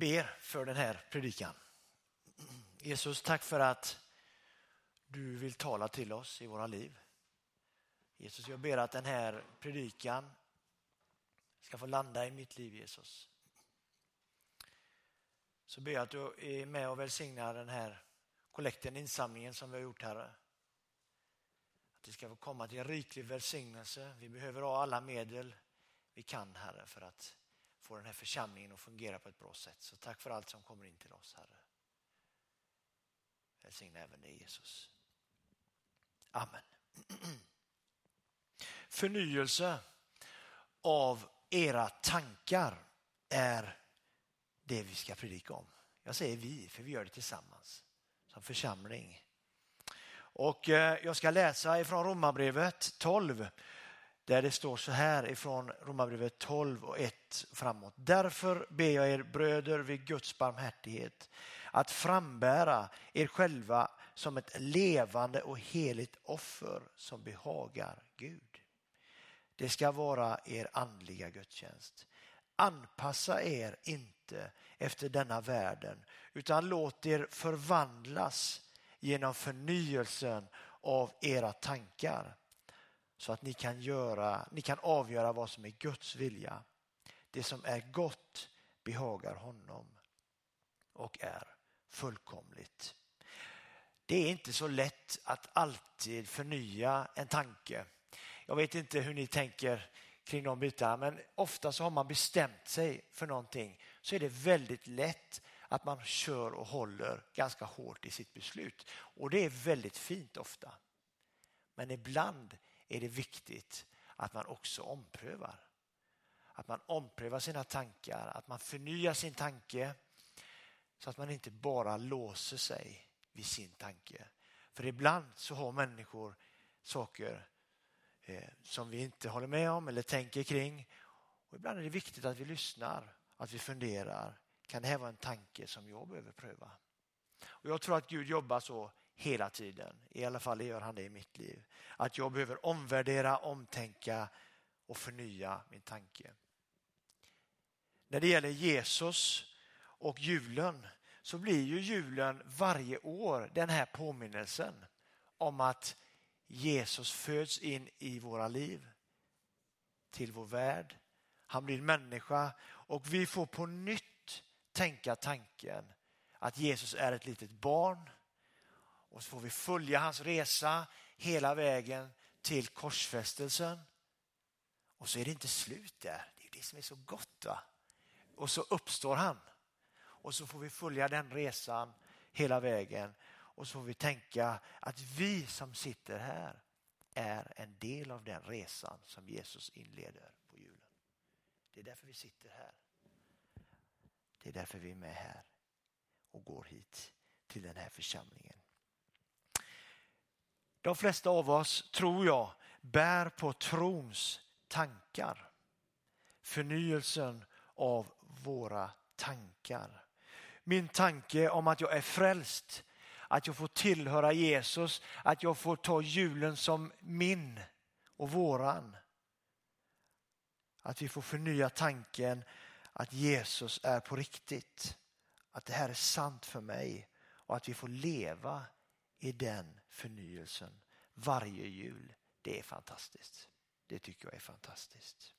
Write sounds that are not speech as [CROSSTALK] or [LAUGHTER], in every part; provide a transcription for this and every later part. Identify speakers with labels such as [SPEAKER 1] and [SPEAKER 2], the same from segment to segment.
[SPEAKER 1] ber för den här predikan. Jesus, tack för att du vill tala till oss i våra liv. Jesus, jag ber att den här predikan ska få landa i mitt liv, Jesus. Så ber jag att du är med och välsignar den här kollekten, insamlingen som vi har gjort, Herre. Att det ska få komma till en riklig välsignelse. Vi behöver ha alla medel vi kan, Herre, för att få den här församlingen att fungera på ett bra sätt. Så tack för allt som kommer in till oss, Herre. Välsigna även dig, Jesus. Amen. [CLEARS THROAT] Förnyelse av era tankar är det vi ska predika om. Jag säger vi, för vi gör det tillsammans som församling. Och eh, jag ska läsa ifrån Romarbrevet 12 där det står så här ifrån Romarbrevet 12 och 1 framåt. Därför ber jag er bröder vid Guds barmhärtighet att frambära er själva som ett levande och heligt offer som behagar Gud. Det ska vara er andliga gudstjänst. Anpassa er inte efter denna världen utan låt er förvandlas genom förnyelsen av era tankar så att ni kan, göra, ni kan avgöra vad som är Guds vilja. Det som är gott behagar honom och är fullkomligt. Det är inte så lätt att alltid förnya en tanke. Jag vet inte hur ni tänker kring de bitarna, men ofta så har man bestämt sig för någonting så är det väldigt lätt att man kör och håller ganska hårt i sitt beslut. Och det är väldigt fint ofta. Men ibland är det viktigt att man också omprövar. Att man omprövar sina tankar, att man förnyar sin tanke så att man inte bara låser sig vid sin tanke. För ibland så har människor saker eh, som vi inte håller med om eller tänker kring. Och ibland är det viktigt att vi lyssnar, att vi funderar. Kan det här vara en tanke som jag behöver pröva? Och jag tror att Gud jobbar så hela tiden. I alla fall gör han det i mitt liv. Att jag behöver omvärdera, omtänka och förnya min tanke. När det gäller Jesus och julen så blir ju julen varje år den här påminnelsen om att Jesus föds in i våra liv, till vår värld. Han blir människa och vi får på nytt tänka tanken att Jesus är ett litet barn och så får vi följa hans resa hela vägen till korsfästelsen. Och så är det inte slut där. Det är det som är så gott. Va? Och så uppstår han. Och så får vi följa den resan hela vägen. Och så får vi tänka att vi som sitter här är en del av den resan som Jesus inleder på julen. Det är därför vi sitter här. Det är därför vi är med här och går hit till den här församlingen. De flesta av oss, tror jag, bär på trons tankar. Förnyelsen av våra tankar. Min tanke om att jag är frälst, att jag får tillhöra Jesus, att jag får ta julen som min och våran. Att vi får förnya tanken att Jesus är på riktigt. Att det här är sant för mig och att vi får leva i den förnyelsen varje jul. Det är fantastiskt. Det tycker jag är fantastiskt.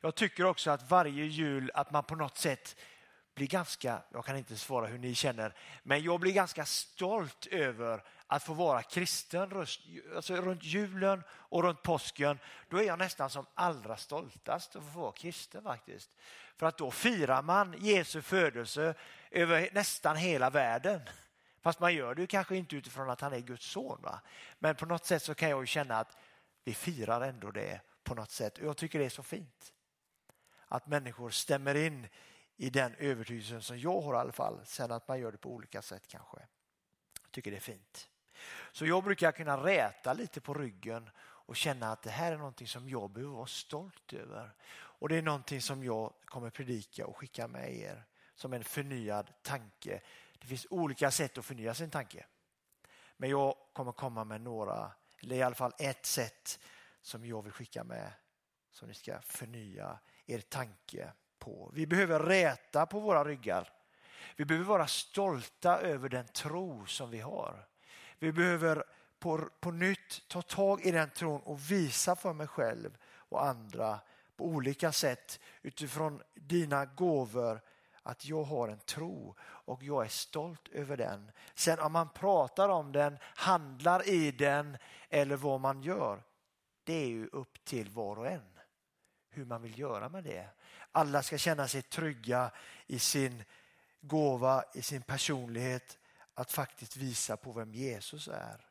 [SPEAKER 1] Jag tycker också att varje jul att man på något sätt blir ganska, jag kan inte svara hur ni känner, men jag blir ganska stolt över att få vara kristen alltså runt julen och runt påsken. Då är jag nästan som allra stoltast att få vara kristen faktiskt. För att då firar man Jesu födelse över nästan hela världen. Fast man gör det kanske inte utifrån att han är Guds son. Va? Men på något sätt så kan jag känna att vi firar ändå det på något sätt. Och jag tycker det är så fint. Att människor stämmer in i den övertygelsen som jag har i alla fall. Sen att man gör det på olika sätt kanske. Jag tycker det är fint. Så jag brukar kunna räta lite på ryggen och känna att det här är någonting som jag behöver vara stolt över. Och det är någonting som jag kommer predika och skicka med er som en förnyad tanke det finns olika sätt att förnya sin tanke. Men jag kommer komma med några, eller i alla fall ett sätt som jag vill skicka med. Som ni ska förnya er tanke på. Vi behöver räta på våra ryggar. Vi behöver vara stolta över den tro som vi har. Vi behöver på, på nytt ta tag i den tron och visa för mig själv och andra på olika sätt utifrån dina gåvor att jag har en tro och jag är stolt över den. Sen om man pratar om den, handlar i den eller vad man gör, det är ju upp till var och en hur man vill göra med det. Alla ska känna sig trygga i sin gåva, i sin personlighet, att faktiskt visa på vem Jesus är.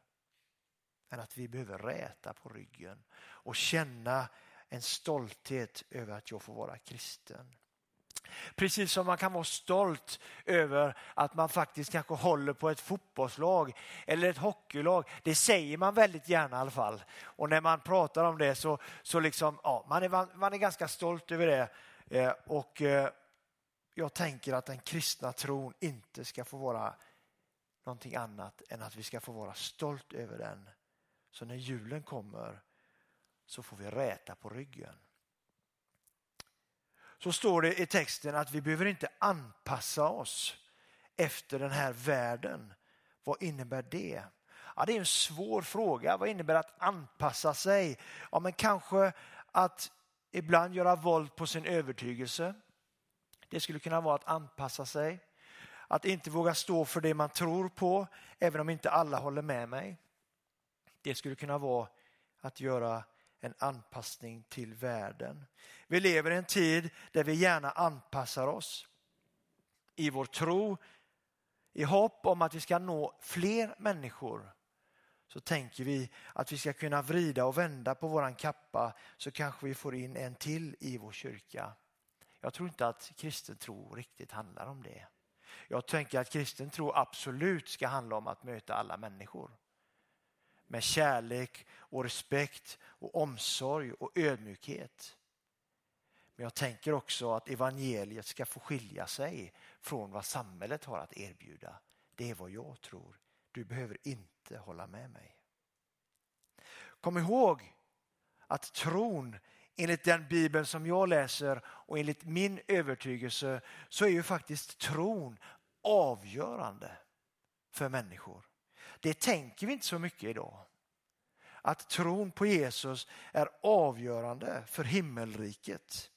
[SPEAKER 1] Men att vi behöver räta på ryggen och känna en stolthet över att jag får vara kristen. Precis som man kan vara stolt över att man faktiskt kanske håller på ett fotbollslag eller ett hockeylag. Det säger man väldigt gärna i alla fall. Och när man pratar om det så, så liksom, ja, man, är, man är ganska stolt över det. Eh, och eh, jag tänker att den kristna tron inte ska få vara någonting annat än att vi ska få vara stolt över den. Så när julen kommer så får vi räta på ryggen. Så står det i texten att vi behöver inte anpassa oss efter den här världen. Vad innebär det? Ja, det är en svår fråga. Vad innebär att anpassa sig? Ja, men kanske att ibland göra våld på sin övertygelse. Det skulle kunna vara att anpassa sig. Att inte våga stå för det man tror på, även om inte alla håller med mig. Det skulle kunna vara att göra en anpassning till världen. Vi lever i en tid där vi gärna anpassar oss i vår tro, i hopp om att vi ska nå fler människor så tänker vi att vi ska kunna vrida och vända på våran kappa så kanske vi får in en till i vår kyrka. Jag tror inte att kristen tro riktigt handlar om det. Jag tänker att kristen tro absolut ska handla om att möta alla människor med kärlek och respekt och omsorg och ödmjukhet. Men jag tänker också att evangeliet ska få skilja sig från vad samhället har att erbjuda. Det är vad jag tror. Du behöver inte hålla med mig. Kom ihåg att tron enligt den bibel som jag läser och enligt min övertygelse så är ju faktiskt tron avgörande för människor. Det tänker vi inte så mycket idag. Att tron på Jesus är avgörande för himmelriket.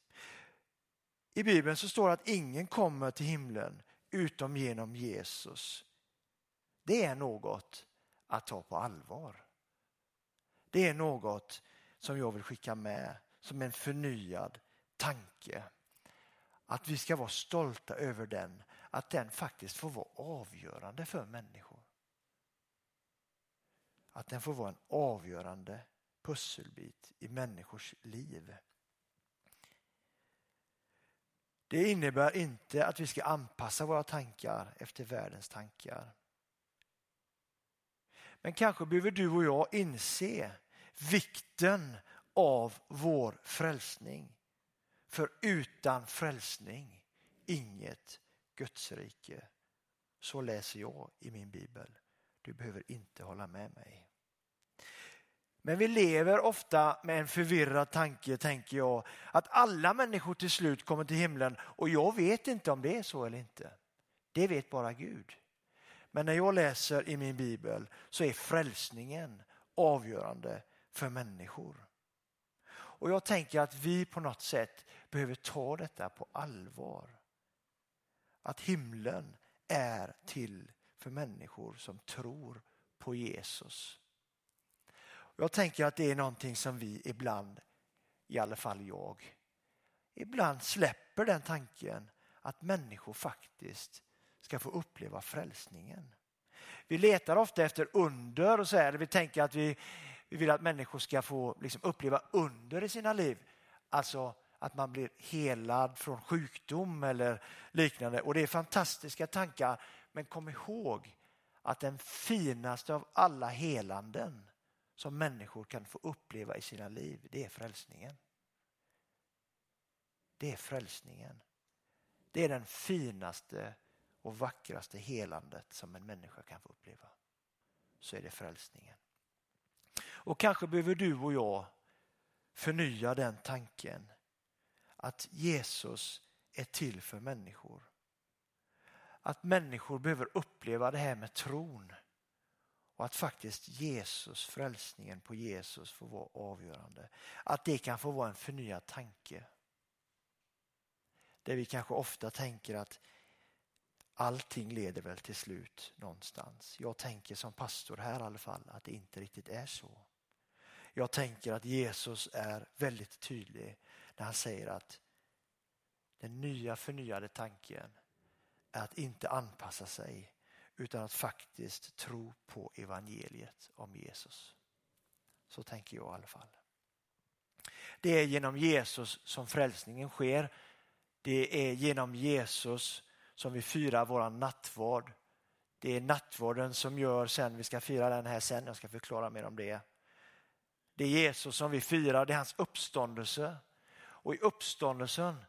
[SPEAKER 1] I Bibeln så står det att ingen kommer till himlen utom genom Jesus. Det är något att ta på allvar. Det är något som jag vill skicka med som en förnyad tanke. Att vi ska vara stolta över den, att den faktiskt får vara avgörande för människor. Att den får vara en avgörande pusselbit i människors liv. Det innebär inte att vi ska anpassa våra tankar efter världens tankar. Men kanske behöver du och jag inse vikten av vår frälsning. För utan frälsning inget Gudsrike. Så läser jag i min bibel. Du behöver inte hålla med mig. Men vi lever ofta med en förvirrad tanke, tänker jag, att alla människor till slut kommer till himlen och jag vet inte om det är så eller inte. Det vet bara Gud. Men när jag läser i min bibel så är frälsningen avgörande för människor. Och jag tänker att vi på något sätt behöver ta detta på allvar. Att himlen är till för människor som tror på Jesus. Jag tänker att det är någonting som vi ibland, i alla fall jag, ibland släpper den tanken att människor faktiskt ska få uppleva frälsningen. Vi letar ofta efter under och så här, vi tänker att vi, vi vill att människor ska få liksom uppleva under i sina liv. Alltså att man blir helad från sjukdom eller liknande. Och det är fantastiska tankar. Men kom ihåg att den finaste av alla helanden som människor kan få uppleva i sina liv, det är frälsningen. Det är frälsningen. Det är den finaste och vackraste helandet som en människa kan få uppleva. Så är det frälsningen. Och kanske behöver du och jag förnya den tanken att Jesus är till för människor. Att människor behöver uppleva det här med tron och att faktiskt Jesus, frälsningen på Jesus får vara avgörande. Att det kan få vara en förnyad tanke. Där vi kanske ofta tänker att allting leder väl till slut någonstans. Jag tänker som pastor här i alla fall att det inte riktigt är så. Jag tänker att Jesus är väldigt tydlig när han säger att den nya förnyade tanken är att inte anpassa sig utan att faktiskt tro på evangeliet om Jesus. Så tänker jag i alla fall. Det är genom Jesus som frälsningen sker. Det är genom Jesus som vi firar vår nattvard. Det är nattvarden som gör sen, vi ska fira den här sen, jag ska förklara mer om det. Det är Jesus som vi firar, det är hans uppståndelse. Och i uppståndelsen,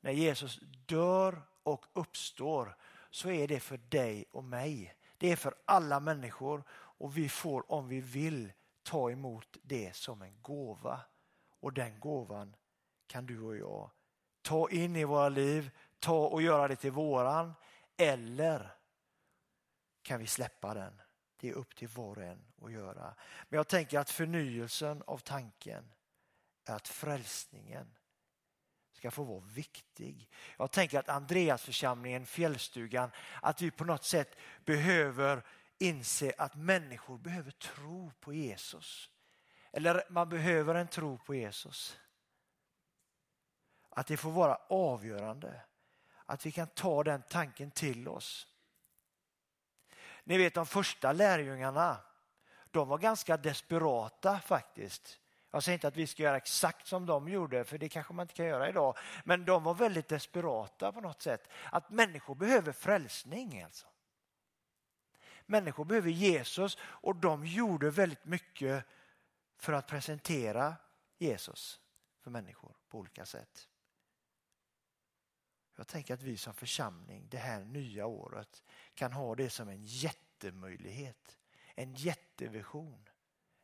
[SPEAKER 1] när Jesus dör och uppstår, så är det för dig och mig. Det är för alla människor och vi får om vi vill ta emot det som en gåva. Och den gåvan kan du och jag ta in i våra liv, ta och göra det till våran eller kan vi släppa den? Det är upp till var och en att göra. Men jag tänker att förnyelsen av tanken är att frälsningen ska få vara viktig. Jag tänker att Andreasförsamlingen, Fjällstugan, att vi på något sätt behöver inse att människor behöver tro på Jesus. Eller man behöver en tro på Jesus. Att det får vara avgörande. Att vi kan ta den tanken till oss. Ni vet de första lärjungarna, de var ganska desperata faktiskt. Jag säger inte att vi ska göra exakt som de gjorde, för det kanske man inte kan göra idag. Men de var väldigt desperata på något sätt. Att människor behöver frälsning alltså. Människor behöver Jesus och de gjorde väldigt mycket för att presentera Jesus för människor på olika sätt. Jag tänker att vi som församling det här nya året kan ha det som en jättemöjlighet, en jättevision,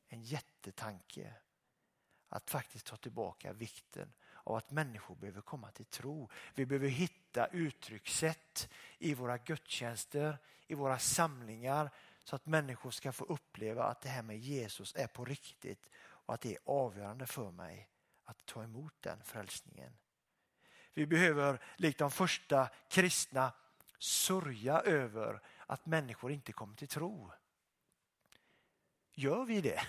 [SPEAKER 1] en jättetanke. Att faktiskt ta tillbaka vikten av att människor behöver komma till tro. Vi behöver hitta uttryckssätt i våra gudstjänster, i våra samlingar så att människor ska få uppleva att det här med Jesus är på riktigt och att det är avgörande för mig att ta emot den frälsningen. Vi behöver, likt de första kristna, sörja över att människor inte kommer till tro. Gör vi det?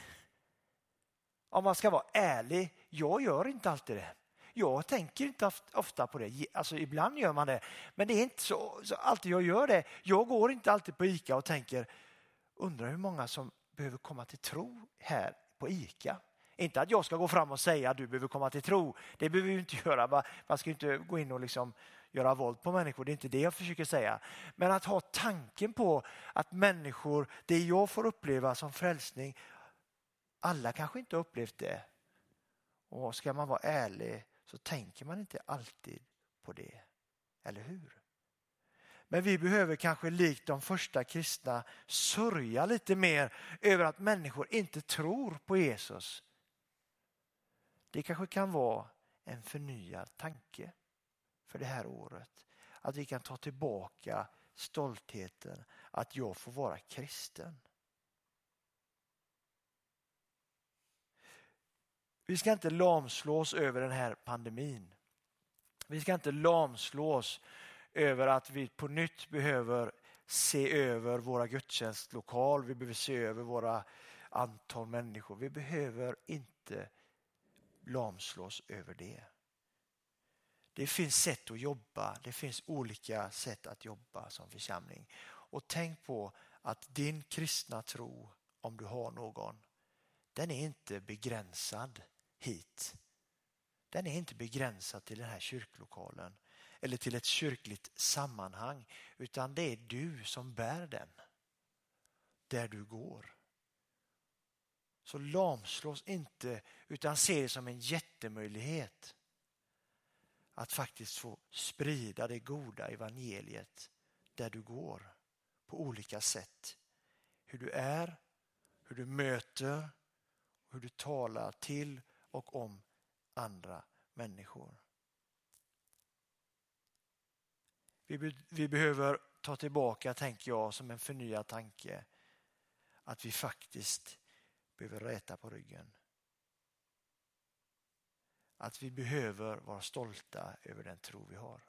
[SPEAKER 1] Om man ska vara ärlig, jag gör inte alltid det. Jag tänker inte ofta på det. Alltså, ibland gör man det, men det är inte så, så alltid jag gör det. Jag går inte alltid på ICA och tänker, undrar hur många som behöver komma till tro här på ICA. Inte att jag ska gå fram och säga att du behöver komma till tro. Det behöver vi inte göra. Man ska inte gå in och liksom göra våld på människor. Det är inte det jag försöker säga. Men att ha tanken på att människor, det jag får uppleva som frälsning, alla kanske inte har upplevt det. Och ska man vara ärlig så tänker man inte alltid på det. Eller hur? Men vi behöver kanske likt de första kristna sörja lite mer över att människor inte tror på Jesus. Det kanske kan vara en förnyad tanke för det här året. Att vi kan ta tillbaka stoltheten att jag får vara kristen. Vi ska inte lamslås över den här pandemin. Vi ska inte lamslås över att vi på nytt behöver se över våra gudstjänstlokal. Vi behöver se över våra antal människor. Vi behöver inte lamslås över det. Det finns sätt att jobba, det finns olika sätt att jobba som församling. Och tänk på att din kristna tro, om du har någon, den är inte begränsad hit. Den är inte begränsad till den här kyrklokalen eller till ett kyrkligt sammanhang utan det är du som bär den där du går. Så lamslås inte utan se det som en jättemöjlighet att faktiskt få sprida det goda evangeliet där du går på olika sätt. Hur du är, hur du möter, hur du talar till och om andra människor. Vi, be, vi behöver ta tillbaka, tänker jag, som en förnyad tanke, att vi faktiskt behöver räta på ryggen. Att vi behöver vara stolta över den tro vi har.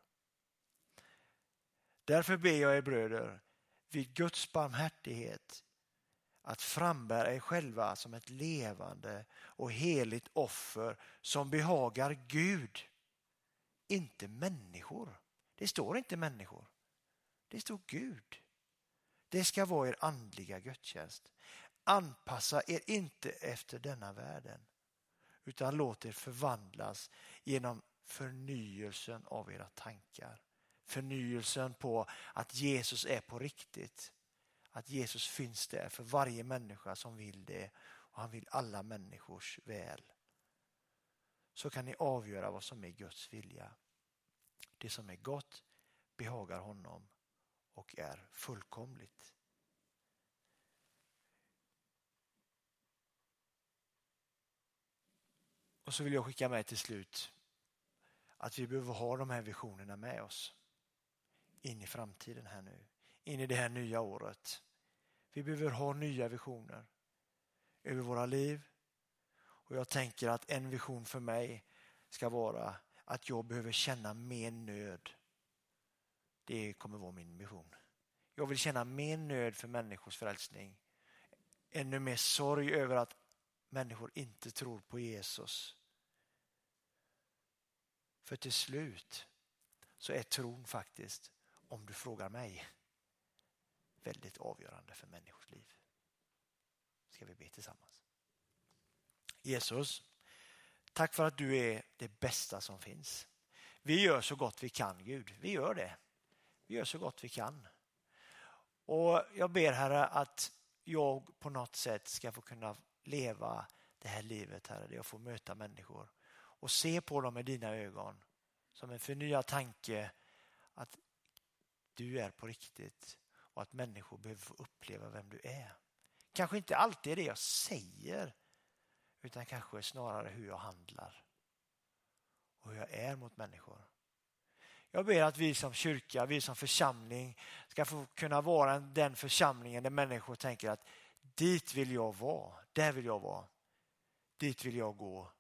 [SPEAKER 1] Därför ber jag er bröder, vid Guds barmhärtighet, att frambära er själva som ett levande och heligt offer som behagar Gud, inte människor. Det står inte människor. Det står Gud. Det ska vara er andliga gudstjänst. Anpassa er inte efter denna världen utan låt er förvandlas genom förnyelsen av era tankar. Förnyelsen på att Jesus är på riktigt. Att Jesus finns där för varje människa som vill det och han vill alla människors väl. Så kan ni avgöra vad som är Guds vilja. Det som är gott behagar honom och är fullkomligt. Och så vill jag skicka med till slut att vi behöver ha de här visionerna med oss in i framtiden här nu, in i det här nya året. Vi behöver ha nya visioner över våra liv. Och jag tänker att en vision för mig ska vara att jag behöver känna mer nöd. Det kommer vara min vision. Jag vill känna mer nöd för människors frälsning. Ännu mer sorg över att människor inte tror på Jesus. För till slut så är tron faktiskt, om du frågar mig, väldigt avgörande för människors liv. Ska vi be tillsammans. Jesus, tack för att du är det bästa som finns. Vi gör så gott vi kan Gud, vi gör det. Vi gör så gott vi kan. Och Jag ber Herre att jag på något sätt ska få kunna leva det här livet Herre, där jag får möta människor och se på dem med dina ögon som en förnyad tanke att du är på riktigt och att människor behöver få uppleva vem du är. Kanske inte alltid det jag säger utan kanske snarare hur jag handlar och hur jag är mot människor. Jag ber att vi som kyrka, vi som församling ska få kunna vara den församlingen där människor tänker att dit vill jag vara, där vill jag vara, dit vill jag gå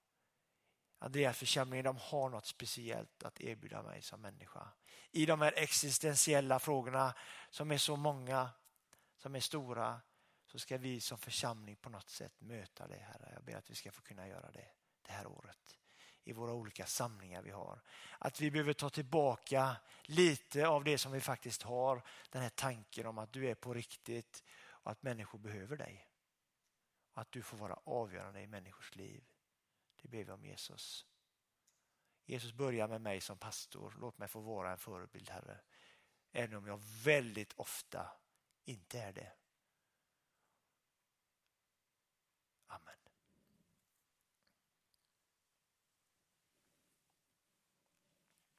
[SPEAKER 1] Andreasförsamlingen de har något speciellt att erbjuda mig som människa. I de här existentiella frågorna som är så många, som är stora, så ska vi som församling på något sätt möta det, Herre. Jag ber att vi ska få kunna göra det det här året i våra olika samlingar vi har. Att vi behöver ta tillbaka lite av det som vi faktiskt har. Den här tanken om att du är på riktigt och att människor behöver dig. Och att du får vara avgörande i människors liv. Det ber vi om Jesus. Jesus börjar med mig som pastor. Låt mig få vara en förebild, Herre. Även om jag väldigt ofta inte är det. Amen.